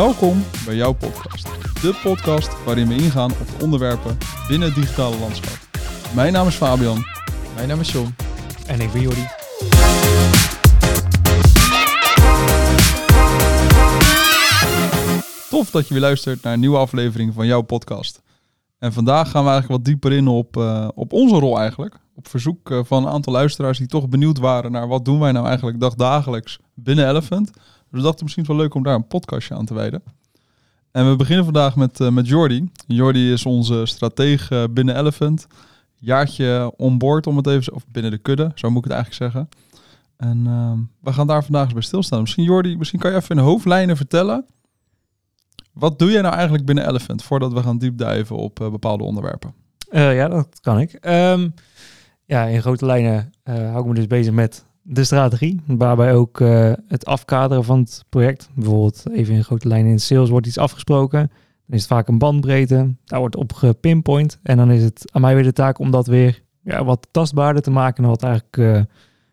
Welkom bij jouw podcast. De podcast waarin we ingaan op de onderwerpen binnen het digitale landschap. Mijn naam is Fabian. Mijn naam is John. En ik ben Jordi. Tof dat je weer luistert naar een nieuwe aflevering van jouw podcast. En vandaag gaan we eigenlijk wat dieper in op, uh, op onze rol eigenlijk. Op verzoek uh, van een aantal luisteraars die toch benieuwd waren naar wat doen wij nou eigenlijk dagdagelijks binnen Elephant. Dus we dachten misschien wel leuk om daar een podcastje aan te wijden. En we beginnen vandaag met, uh, met Jordi. Jordi is onze stratege binnen Elephant. Jaartje onboord om het even, of binnen de kudde, zo moet ik het eigenlijk zeggen. En we gaan daar vandaag eens bij stilstaan. Misschien Jordi, misschien kan je even in hoofdlijnen vertellen wat doe jij nou eigenlijk binnen Elephant voordat we gaan diepduiven op uh, bepaalde onderwerpen? Ja, dat kan ik. Um, ja, in grote lijnen hou ik me dus bezig met de strategie, waarbij ook het afkaderen van het project. Bijvoorbeeld even in grote lijnen in sales wordt iets afgesproken. Dan is het vaak een bandbreedte, daar wordt op gepinpoint. En dan is het aan mij weer de taak om dat weer ja, wat tastbaarder te maken dan wat eigenlijk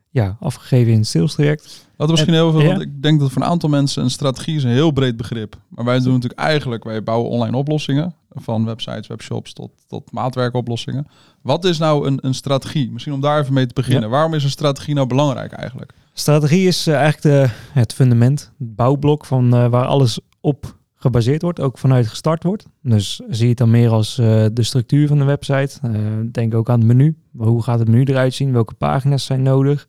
ja, afgegeven in het sales traject. Laten misschien heel veel, want ik denk dat voor een aantal mensen een strategie is een heel breed begrip. Maar wij doen natuurlijk eigenlijk, wij bouwen online oplossingen. Van websites, webshops tot, tot maatwerkoplossingen. Wat is nou een, een strategie? Misschien om daar even mee te beginnen. Waarom is een strategie nou belangrijk eigenlijk? Strategie is uh, eigenlijk de, het fundament, het bouwblok van uh, waar alles op gebaseerd wordt, ook vanuit gestart wordt. Dus zie je het dan meer als uh, de structuur van de website. denk ook aan het menu. Hoe gaat het menu eruit zien? Welke pagina's zijn nodig?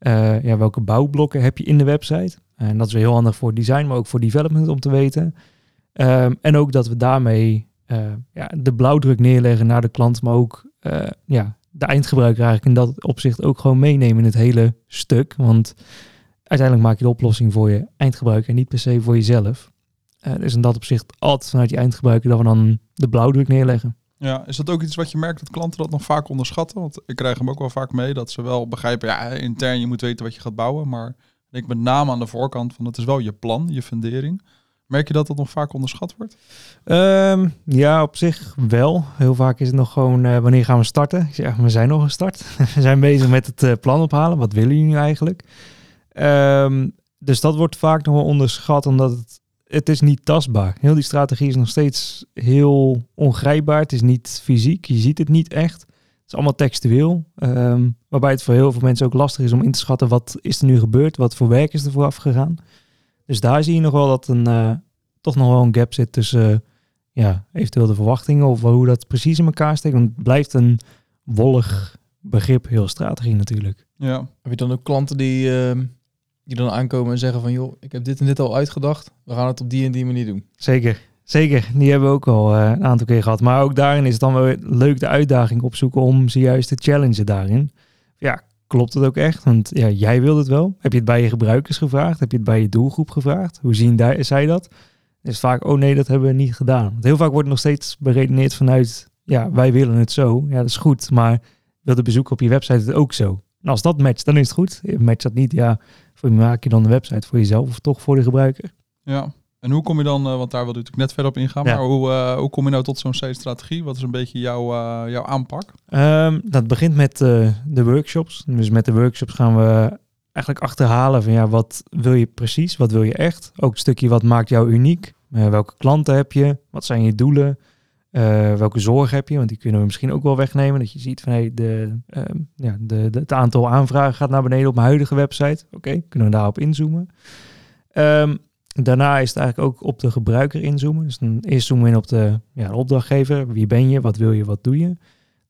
Uh, ja, welke bouwblokken heb je in de website? En dat is weer heel handig voor design, maar ook voor development om te weten. Um, en ook dat we daarmee uh, ja, de blauwdruk neerleggen naar de klant, maar ook uh, ja, de eindgebruiker eigenlijk in dat opzicht ook gewoon meenemen in het hele stuk. Want uiteindelijk maak je de oplossing voor je eindgebruiker en niet per se voor jezelf. dus in dat opzicht altijd vanuit je eindgebruiker dat we dan de blauwdruk neerleggen. Ja, is dat ook iets wat je merkt dat klanten dat nog vaak onderschatten? Want ik krijg hem ook wel vaak mee dat ze wel begrijpen, ja, intern je moet weten wat je gaat bouwen, maar ik met name aan de voorkant van het is wel je plan, je fundering. Merk je dat dat nog vaak onderschat wordt? Um, ja, op zich wel. Heel vaak is het nog gewoon uh, wanneer gaan we starten? Ik zeg, we zijn nog gestart. we zijn bezig met het uh, plan ophalen. Wat willen jullie nu eigenlijk? Um, dus dat wordt vaak nog onderschat, omdat het het is niet tastbaar. Heel die strategie is nog steeds heel ongrijpbaar. Het is niet fysiek. Je ziet het niet echt. Het is allemaal textueel. Um, waarbij het voor heel veel mensen ook lastig is om in te schatten wat is er nu gebeurd. Wat voor werk is er vooraf gegaan. Dus daar zie je nog wel dat een, uh, toch nog wel een gap zit tussen uh, ja, eventueel de verwachtingen of hoe dat precies in elkaar steekt. Want het blijft een wollig begrip, heel strategie natuurlijk. Ja. Heb je dan ook klanten die... Uh die dan aankomen en zeggen van joh, ik heb dit en dit al uitgedacht. We gaan het op die en die manier doen. Zeker, zeker. Die hebben we ook al uh, een aantal keer gehad. Maar ook daarin is het dan wel leuk de uitdaging opzoeken om ze juist te challengen daarin. Ja, klopt het ook echt? Want ja, jij wilde het wel. Heb je het bij je gebruikers gevraagd? Heb je het bij je doelgroep gevraagd? Hoe zien daar, zij dat? Is vaak, oh nee, dat hebben we niet gedaan. Want heel vaak wordt nog steeds beredeneerd vanuit, ja, wij willen het zo. Ja, dat is goed, maar wil de bezoeker op je website het ook zo? En als dat matcht, dan is het goed. Matcht dat niet, ja, voor maak je dan de website voor jezelf of toch voor de gebruiker? Ja, en hoe kom je dan, uh, want daar wilde ik net verder op ingaan, ja. maar hoe, uh, hoe kom je nou tot zo'n strategie? Wat is een beetje jouw, uh, jouw aanpak? Um, dat begint met de workshops. Dus met de workshops gaan we eigenlijk achterhalen van ja, wat wil je precies? Wat wil je echt? Ook een stukje wat maakt jou uniek? welke klanten heb je? Wat zijn je doelen? Welke zorg heb je? Want die kunnen we misschien ook wel wegnemen. Dat je ziet van hey, de, uh, ja, de, de, het aantal aanvragen gaat naar beneden op mijn huidige website. Oké, kunnen we daarop inzoomen. Um, daarna is het eigenlijk ook op de gebruiker inzoomen. Dus dan eerst zoomen we in op de, ja, opdrachtgever. Wie ben je? Wat wil je? Wat doe je?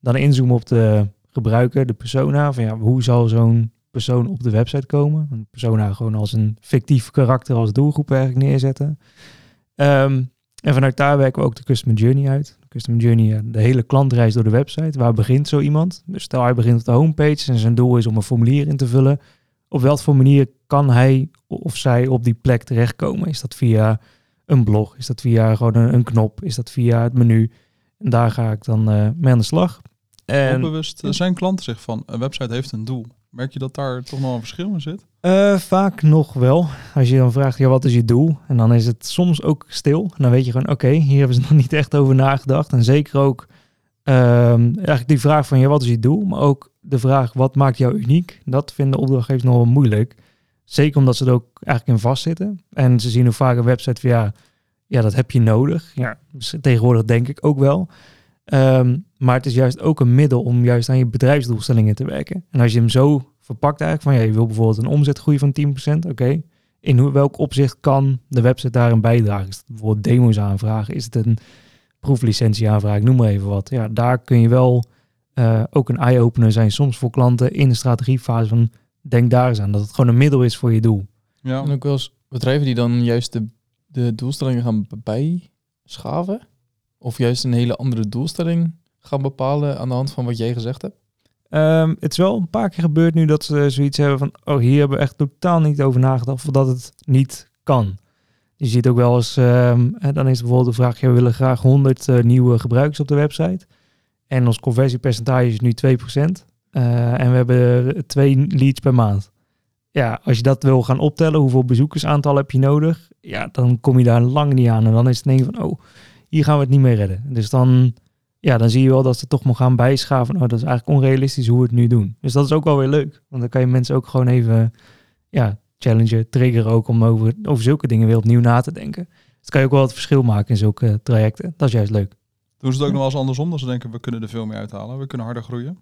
Dan inzoomen op de gebruiker, de persona. Van ja, hoe zal zo'n persoon op de website komen? Een persona gewoon als een fictief karakter als doelgroep eigenlijk neerzetten. Um, en vanuit daar werken we ook de Customer Journey uit. De Customer Journey, de hele klantreis door de website. Waar begint zo iemand? Dus stel hij begint op de homepage en zijn doel is om een formulier in te vullen. Op welke manier kan hij of zij op die plek terechtkomen? Is dat via een blog? Is dat via gewoon een, een knop? Is dat via het menu? En daar ga ik dan uh, mee aan de slag. En, bewust zijn klanten zich van een website heeft een doel. Merk je dat daar toch nog een verschil in zit? Uh, vaak nog wel. Als je dan vraagt, ja, wat is je doel? En dan is het soms ook stil. En dan weet je gewoon, oké, hier hebben ze nog niet echt over nagedacht. En zeker ook um, eigenlijk die vraag van, ja, wat is je doel? Maar ook de vraag, wat maakt jou uniek? Dat vinden opdrachtgevers nog wel moeilijk. Zeker omdat ze er ook eigenlijk in vastzitten. En ze zien hoe vaak een website van, ja, Ja, dat heb je nodig. Ja, dus tegenwoordig denk ik ook wel. Ehm, maar het is juist ook een middel om juist aan je bedrijfsdoelstellingen te werken. En als je hem zo verpakt eigenlijk van ja, je wil bijvoorbeeld een omzetgroei van 10%, oké. In hoe, welk opzicht kan de website daarin bijdragen? Is het bijvoorbeeld demo's aanvragen? Is het een proeflicentie aanvragen? Noem maar even wat. Ja, daar kun je wel eh, ook een eye-opener zijn soms voor klanten in de strategiefase van denk daar eens aan. Dat het gewoon een middel is voor je doel. Ja. En ook wel eens bedrijven die dan juist de, de doelstellingen gaan bijschaven. Of juist een hele andere doelstelling gaan bepalen aan de hand van wat jij gezegd hebt. Ehm, het is wel een paar keer gebeurd nu dat ze zoiets hebben van... oh, hier hebben we echt totaal niet over nagedacht... of dat het niet kan. Je ziet ook wel eens... ehm, hè, dan is bijvoorbeeld de vraag... ja, we willen graag 100 eh, nieuwe gebruikers op de website. En ons conversiepercentage is nu 2%. Eh, en we hebben twee leads per maand. Ja, als je dat wil gaan optellen... hoeveel bezoekersaantal heb je nodig... ja, dan kom je daar lang niet aan. En dan is het denk van... oh, hier gaan we het niet meer redden. Dus dan ja, dan zie je wel dat ze toch nog gaan bijschaven. Oh, dat is eigenlijk onrealistisch hoe we het nu doen. Dus dat is ook wel weer leuk. Want dan kan je mensen ook gewoon even ja, challengen, triggeren ook om over, over zulke dingen weer opnieuw na te denken. Dus dan kan je ook wel het verschil maken in zulke trajecten. Dat is juist leuk. Doen ze het ook nog wel eens andersom? Dat ze denken, we kunnen er veel meer uithalen. We kunnen harder groeien.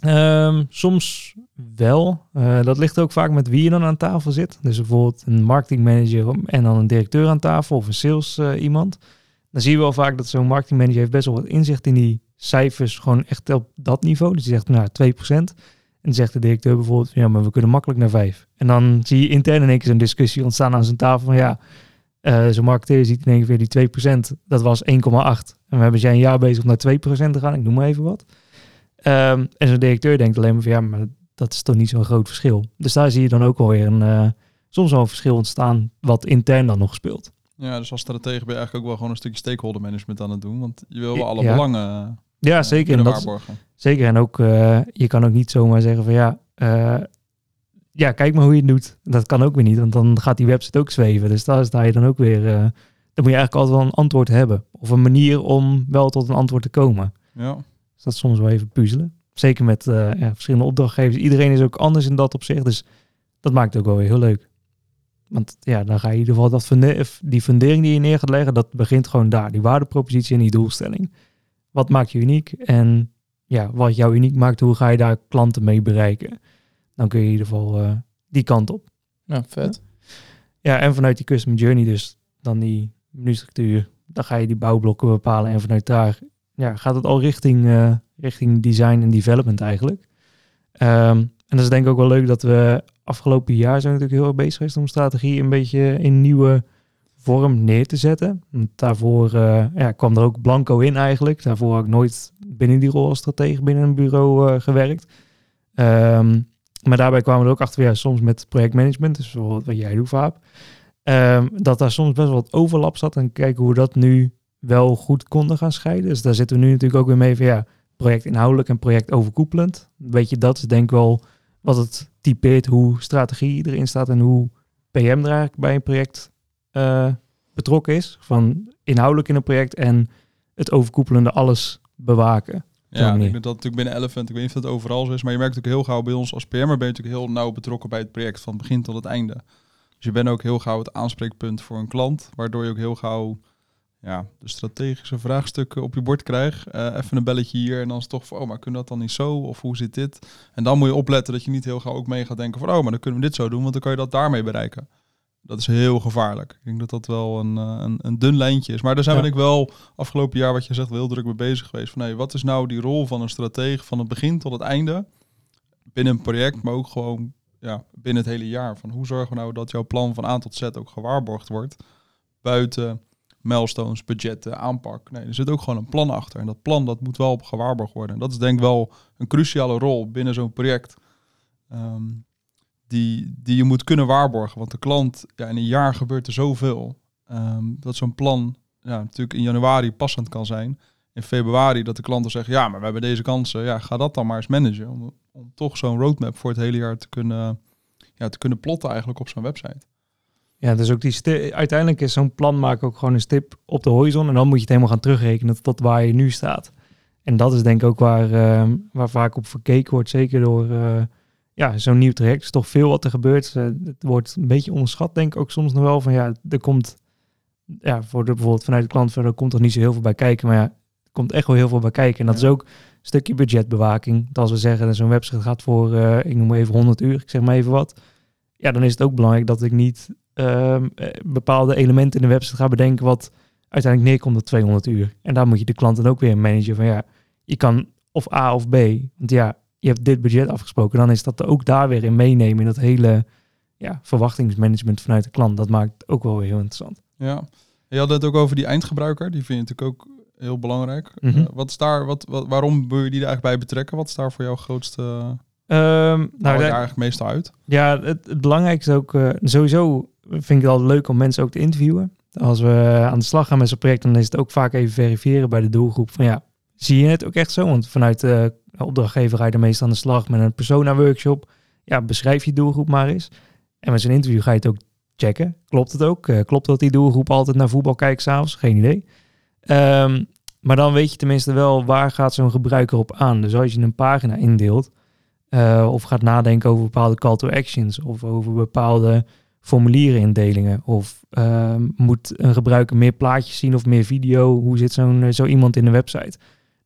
Ehm, soms wel. Eh, dat ligt ook vaak met wie je dan aan tafel zit. Dus bijvoorbeeld een marketingmanager en dan een directeur aan tafel of een sales eh, iemand. Dan zie je wel vaak dat zo'n marketingmanager heeft best wel wat inzicht in die cijfers, gewoon echt op dat niveau. Dus die zegt, nou, 2%. En dan zegt de directeur bijvoorbeeld, ja, maar we kunnen makkelijk naar 5. En dan zie je intern in één keer zo'n discussie ontstaan aan zijn tafel van, ja, eh zo'n marketeer ziet in één die 2%, dat was 1,8. En we hebben zijn een jaar bezig om naar 2% te gaan, ik noem maar even wat. Ehm, en zo'n directeur denkt alleen maar van, ja, maar dat is toch niet zo'n groot verschil. Dus daar zie je dan ook alweer een, eh, soms wel een verschil ontstaan wat intern dan nog speelt. Ja, dus als stratege ben je eigenlijk ook wel gewoon een stukje stakeholder management aan het doen. Want je wil wel alle Ja. belangen Ja, eh, zeker. En dat. Zeker, en ook je je kan ook niet zomaar zeggen van ja, eh, ja, kijk maar hoe je het doet. Dat kan ook weer niet, want dan gaat die website ook zweven. Dus daar sta je dan ook weer, eh, dan moet je eigenlijk altijd wel een antwoord hebben. Of een manier om wel tot een antwoord te komen. Ja. Dus dat is soms wel even puzzelen. Zeker met eh, ja, verschillende opdrachtgevers. Iedereen is ook anders in dat opzicht, dus dat maakt het ook wel weer heel leuk. Want ja, dan ga je in ieder geval dat of die fundering die je neer gaat leggen, dat begint gewoon daar. Die waardepropositie en die doelstelling. Wat maakt je uniek? En ja, wat jou uniek maakt, hoe ga je daar klanten mee bereiken? Dan kun je in ieder geval eh, die kant op. Nou, vet. Ja, en vanuit die custom journey dus dan die menustructuur. Dan ga je die bouwblokken bepalen en vanuit daar ja, gaat het al richting, eh, richting design en development eigenlijk. Ehm, en dat is denk ik ook wel leuk dat we afgelopen jaar zijn natuurlijk heel erg bezig geweest om strategie een beetje in nieuwe vorm neer te zetten. Daarvoor eh, ja, kwam er ook blanco in eigenlijk. Daarvoor had ik nooit binnen die rol als stratege binnen een bureau eh, gewerkt. Ehm, maar daarbij kwamen we ook achter, ja, soms met projectmanagement, dus bijvoorbeeld wat jij doet, Vaap, ehm, dat daar soms best wel wat overlap zat en kijken hoe dat nu wel goed konden gaan scheiden. Dus daar zitten we nu natuurlijk ook weer mee van, ja, project inhoudelijk en project overkoepelend. Weet je, dat is denk ik wel wat het typeert hoe strategie erin staat en hoe PM er eigenlijk bij een project eh, betrokken is. Van inhoudelijk in een project en het overkoepelende alles bewaken. Ja, ik denk dat natuurlijk binnen Elephant, ik weet niet of dat overal zo is, maar je merkt ook heel gauw bij ons als PM'er ben je natuurlijk heel nauw betrokken bij het project van het begin tot het einde. Dus je bent ook heel gauw het aanspreekpunt voor een klant, waardoor je ook heel gauw ja, de strategische vraagstukken op je bord krijgt. Eh, even een belletje hier en dan is toch van, oh, maar kunnen dat dan niet zo? Of hoe zit dit? En dan moet je opletten dat je niet heel gauw ook mee gaat denken van, oh, maar dan kunnen we dit zo doen, want dan kan je dat daarmee bereiken. Dat is heel gevaarlijk. Ik denk dat dat wel een, eh, een, een dun lijntje is. Maar daar zijn Ja. we ik wel afgelopen jaar, wat je zegt, heel druk mee bezig geweest. Van, hey, wat is nou die rol van een stratege van het begin tot het einde? Binnen een project, maar ook gewoon ja, binnen het hele jaar. Van hoe zorgen we nou dat jouw plan van A tot Z ook gewaarborgd wordt? Buiten milestones, budgetten, aanpak. Nee, er zit ook gewoon een plan achter. En dat plan dat moet wel gewaarborgd worden. En dat is denk ik wel een cruciale rol binnen zo'n project. Ehm, die, die je moet kunnen waarborgen. Want de klant, ja, in een jaar gebeurt er zoveel. ehm, dat zo'n plan ja, natuurlijk in januari passend kan zijn. In februari dat de klanten zeggen, ja, maar we hebben deze kansen. Ja, ga dat dan maar eens managen. Om, om toch zo'n roadmap voor het hele jaar te kunnen, ja, te kunnen plotten eigenlijk op zo'n website. Ja, dus ook die uiteindelijk is zo'n plan maken ook gewoon een stip op de horizon. En dan moet je het helemaal gaan terugrekenen tot waar je nu staat. En dat is denk ik ook waar, ehm, waar vaak op verkeken wordt. Zeker door eh, ja, zo'n nieuw traject. Er is toch veel wat er gebeurt. Eh, het wordt een beetje onderschat denk ik ook soms nog wel. Van ja, er komt ja, voor de, bijvoorbeeld vanuit de klant verder komt er niet zo heel veel bij kijken. Maar ja, er komt echt wel heel veel bij kijken. En dat Ja. is ook een stukje budgetbewaking. Dat als we zeggen, zo'n website gaat voor, eh, ik noem maar even 100 uur, ik zeg maar even wat. Ja, dan is het ook belangrijk dat ik niet ehm, eh, bepaalde elementen in de website ga bedenken wat uiteindelijk neerkomt op 200 uur. En daar moet je de klant dan ook weer managen van ja, je kan of A of B. Want ja, je hebt dit budget afgesproken. Dan is dat ook daar weer in meenemen in dat hele ja, verwachtingsmanagement vanuit de klant. Dat maakt het ook wel weer heel interessant. Ja. Je had het ook over die eindgebruiker. Die vind je natuurlijk ook heel belangrijk. Mhm. Eh, wat is daar, wat, wat, waarom wil je die er eigenlijk bij betrekken? Wat is daar voor jou grootste... Ehm, Nou, daar eigenlijk meestal uit? Ja, het, het belangrijkste ook, eh, sowieso vind ik het altijd leuk om mensen ook te interviewen. Als we aan de slag gaan met zo'n project, dan is het ook vaak even verifiëren bij de doelgroep. Van ja, zie je het ook echt zo? Want vanuit de opdrachtgever ga je meestal aan de slag met een persona-workshop. Ja, beschrijf je doelgroep maar eens. En met zo'n interview ga je het ook checken. Klopt het ook? Eh, klopt dat die doelgroep altijd naar voetbal kijkt s'avonds? Geen idee. Ehm, maar dan weet je tenminste wel waar gaat zo'n gebruiker op aan. Dus als je een pagina indeelt, eh, of gaat nadenken over bepaalde call to actions of over bepaalde formulierenindelingen of ehm, moet een gebruiker meer plaatjes zien of meer video, hoe zit zo'n eh, zo iemand in de website.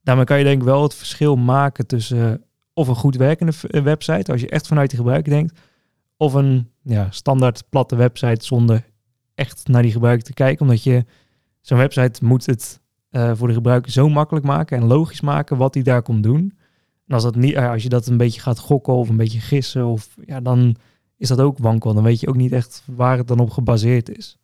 Daarmee kan je denk ik wel het verschil maken tussen eh, of een goed werkende eh, website, als je echt vanuit de gebruiker denkt, of een ja, standaard platte website zonder echt naar die gebruiker te kijken, omdat je zo'n website moet het voor de gebruiker zo makkelijk maken en logisch maken wat hij daar komt doen. En als, dat niet, als je dat een beetje gaat gokken of een beetje gissen, of, ja, dan is dat ook wankel. Dan weet je ook niet echt waar het dan op gebaseerd is.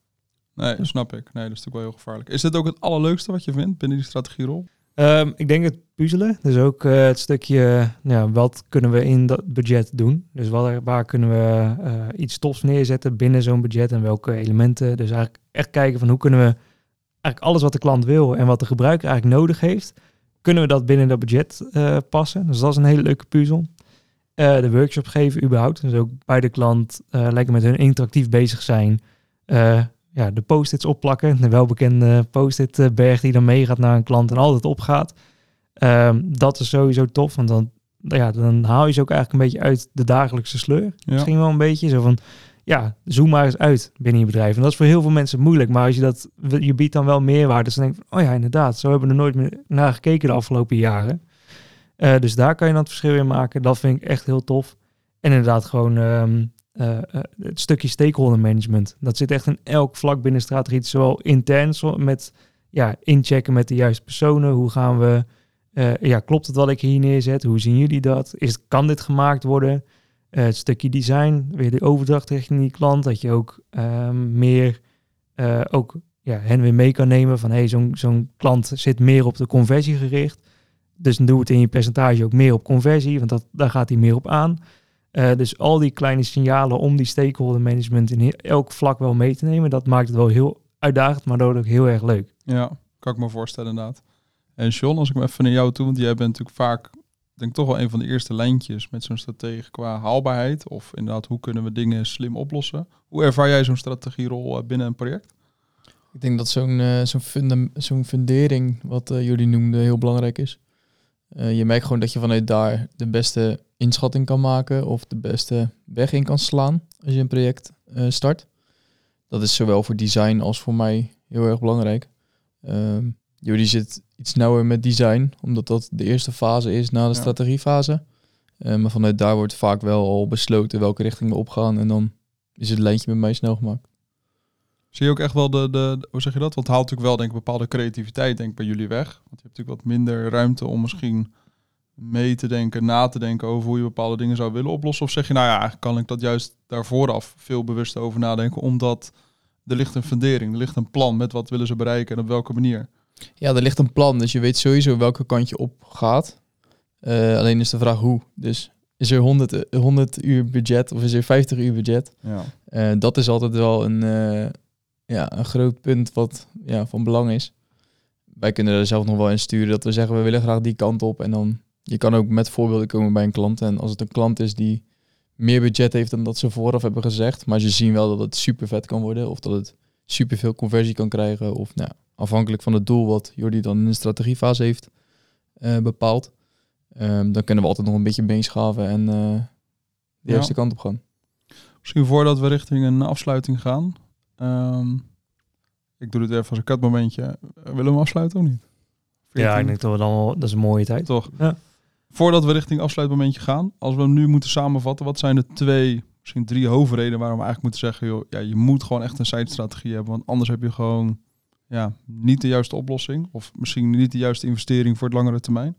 Nee, snap ik. Nee, dat is natuurlijk wel heel gevaarlijk. Is dit ook het allerleukste wat je vindt binnen die strategierol? Ehm, ik denk het puzzelen. Dus ook eh, het stukje, ja, wat kunnen we in dat budget doen? Dus waar, waar kunnen we eh, iets tofs neerzetten binnen zo'n budget en welke elementen? Dus eigenlijk echt kijken van hoe kunnen we eigenlijk alles wat de klant wil en wat de gebruiker eigenlijk nodig heeft, kunnen we dat binnen dat budget eh, passen? Dus dat is een hele leuke puzzel. Eh, de workshop geven überhaupt. Dus ook bij de klant eh, lekker met hun interactief bezig zijn. Eh, ja, de post-its opplakken. De welbekende post-it berg die dan meegaat naar een klant en altijd opgaat. Ehm, dat is sowieso tof, want dan, ja, dan haal je ze ook eigenlijk een beetje uit de dagelijkse sleur. Ja. Misschien wel een beetje zo van, ja, zoom maar eens uit binnen je bedrijf. En dat is voor heel veel mensen moeilijk, maar als je dat, je biedt dan wel meerwaarde. Dus dan denk je van, oh ja, inderdaad, zo hebben we er nooit meer naar gekeken de afgelopen jaren. Eh, dus daar kan je dan het verschil in maken. Dat vind ik echt heel tof. En inderdaad gewoon ehm, eh, eh, het stukje stakeholder management. Dat zit echt in elk vlak binnen strategie. Zowel intern met ja, inchecken met de juiste personen. Hoe gaan we... ja, klopt het wat ik hier neerzet? Hoe zien jullie dat? Is, kan dit gemaakt worden? Het stukje design, weer de overdracht richting die klant. Dat je ook ehm, meer ook ja, hen weer mee kan nemen van hey, zo'n zo'n klant zit meer op de conversie gericht. Dus dan doe het in je percentage ook meer op conversie, want dat, daar gaat hij meer op aan. Eh, dus al die kleine signalen om die stakeholder management in elk vlak wel mee te nemen, dat maakt het wel heel uitdagend, maar daardoor ook heel erg leuk. Ja, kan ik me voorstellen inderdaad. En John, als ik me even naar jou toe, want jij bent natuurlijk vaak, denk toch wel een van de eerste lijntjes met zo'n strategie qua haalbaarheid. Of inderdaad, hoe kunnen we dingen slim oplossen? Hoe ervaar jij zo'n strategierol eh, binnen een project? Ik denk dat zo'n eh, zo'n fundering, wat jullie noemden, heel belangrijk is. Eh, je merkt gewoon dat je vanuit daar de beste inschatting kan maken of de beste weg in kan slaan als je een project eh, start. Dat is zowel voor design als voor mij heel erg belangrijk. Ehm jullie zit iets nauwer met design, omdat dat de eerste fase is na de Ja. strategiefase. Eh, maar vanuit daar wordt vaak wel al besloten welke richting we opgaan en dan is het lijntje met mij snel gemaakt. Zie je ook echt wel de, de, de- hoe zeg je dat? Want het haalt natuurlijk wel denk ik bepaalde creativiteit denk ik bij jullie weg. Want je hebt natuurlijk wat minder ruimte om misschien mee te denken, na te denken over hoe je bepaalde dingen zou willen oplossen. Of zeg je nou ja, eigenlijk kan ik dat juist daar vooraf veel bewuster over nadenken, omdat er ligt een fundering, er ligt een plan met wat willen ze bereiken en op welke manier. Ja, er ligt een plan, dus je weet sowieso welke kant je op gaat. Eh, alleen is de vraag hoe. Dus is er 100, eh, 100 uur budget of is er 50 uur budget? Ja. Eh, dat is altijd wel een, eh, ja, een groot punt wat ja, van belang is. Wij kunnen er zelf nog wel in sturen dat we zeggen we willen graag die kant op. En dan je kan ook met voorbeelden komen bij een klant. En als het een klant is die meer budget heeft dan dat ze vooraf hebben gezegd, maar ze zien wel dat het super vet kan worden of dat het super veel conversie kan krijgen. Of nou, afhankelijk van het doel wat Jordi dan in de strategiefase heeft eh, bepaald. Ehm, dan kunnen we altijd nog een beetje beenschaven en eh, de Ja. juiste kant op gaan. Misschien voordat we richting een afsluiting gaan. Ehm, Ik doe dit even als een kutmomentje. Eh, Willen we hem afsluiten of niet? Ja, 14? ik denk dat we dan wel, dat is een mooie tijd. Toch? Ja. Voordat we richting afsluitmomentje gaan, als we hem nu moeten samenvatten, wat zijn de twee, misschien drie hoofdredenen waarom we eigenlijk moeten zeggen, joh, ja, je moet gewoon echt een site-strategie hebben, want anders heb je gewoon ja, niet de juiste oplossing of misschien niet de juiste investering voor het langere termijn.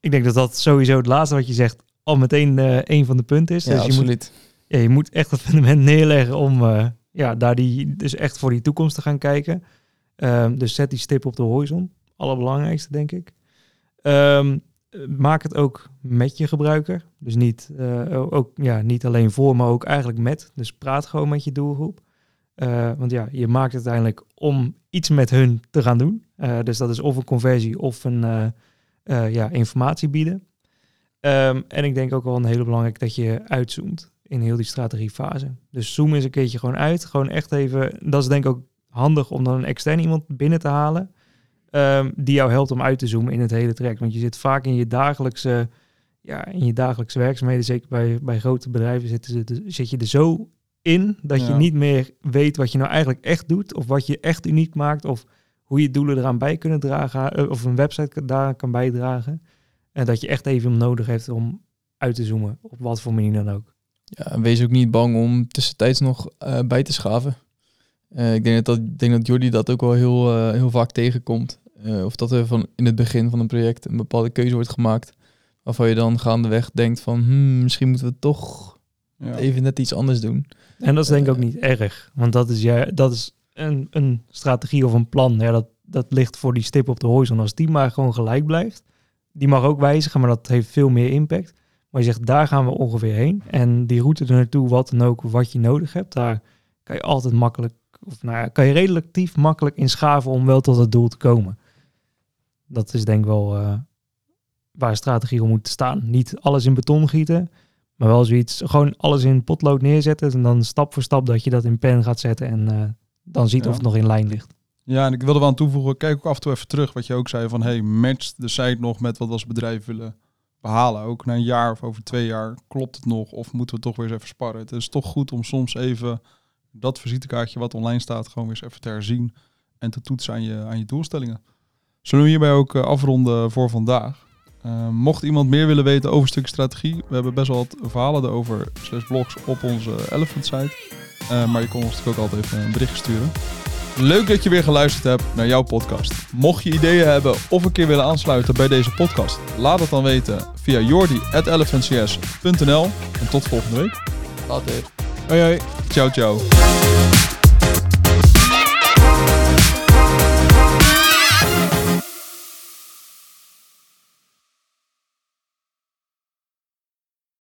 Ik denk dat dat sowieso het laatste wat je zegt al meteen eh een van de punten is. Ja, dus je moet, absoluut. ja, je moet echt het fundament neerleggen om eh, ja, daar die, dus echt voor die toekomst te gaan kijken. Ehm, dus zet die stip op de horizon. Allerbelangrijkste, denk ik. Ehm, eh, maak het ook met je gebruiker. Dus niet, eh, ook, ja, niet alleen voor, maar ook eigenlijk met. Dus praat gewoon met je doelgroep. Eh, want ja, je maakt het uiteindelijk om iets met hun te gaan doen. Eh, dus dat is of een conversie of een ja, informatie bieden. Ehm, en ik denk ook wel een hele belangrijk dat je uitzoomt in heel die strategiefase. Dus zoom eens een keertje gewoon uit. Gewoon echt even, dat is denk ik ook handig om dan een extern iemand binnen te halen. ehm, die jou helpt om uit te zoomen in het hele traject. Want je zit vaak in je dagelijkse, ja, in je dagelijkse werkzaamheden. Zeker bij, bij grote bedrijven zitten ze, zit je er zo in dat je niet meer weet wat je nou eigenlijk echt doet. Of wat je echt uniek maakt. Of hoe je doelen eraan bij kunnen dragen. eh, Of een website daar kan bijdragen. En dat je echt even nodig hebt om uit te zoomen. Op wat voor manier dan ook. Ja, wees ook niet bang om tussentijds nog eh, bij te schaven. Eh, ik denk dat, dat, denk dat Jordi dat ook wel heel, eh, heel vaak tegenkomt. Eh, of dat er van in het begin van een project een bepaalde keuze wordt gemaakt. Waarvan je dan gaandeweg denkt van hmm, misschien moeten we toch Ja. even net iets anders doen. En dat is denk ik ook niet erg. Want dat is, ja, dat is een, een strategie of een plan. Ja, dat, dat ligt voor die stip op de horizon. Als die maar gewoon gelijk blijft. Die mag ook wijzigen, maar dat heeft veel meer impact. Maar je zegt, daar gaan we ongeveer heen. En die route er naartoe, wat dan ook, wat je nodig hebt. Daar kan je altijd makkelijk, of nou ja, kan je relatief makkelijk in schaven om wel tot het doel te komen. Dat is denk ik wel eh, waar strategie om moet staan. Niet alles in beton gieten, maar wel zoiets, gewoon alles in potlood neerzetten. En dan stap voor stap dat je dat in pen gaat zetten. En eh, dan ziet Ja. of het nog in lijn ligt. Ja, en ik wilde wel aan toevoegen, kijk ook af en toe even terug wat je ook zei van, hey, matcht de site nog met wat we als bedrijf willen behalen? Ook na een jaar of over twee jaar, klopt het nog of moeten we toch weer eens even sparren? Het is toch goed om soms even dat visitekaartje wat online staat gewoon weer eens even te herzien en te toetsen aan je, aan je doelstellingen. Zullen we hierbij ook eh, afronden voor vandaag? Eh, mocht iemand meer willen weten over een strategie, we hebben best wel wat verhalen erover, slash blogs op onze Elephant site. Eh, maar je kon ons natuurlijk ook altijd even een bericht sturen. Leuk dat je weer geluisterd hebt naar jouw podcast. Mocht je ideeën hebben of een keer willen aansluiten bij deze podcast, laat het dan weten via jordi.elephantcs.nl. En tot volgende week. Hoi hoi. Ciao ciao.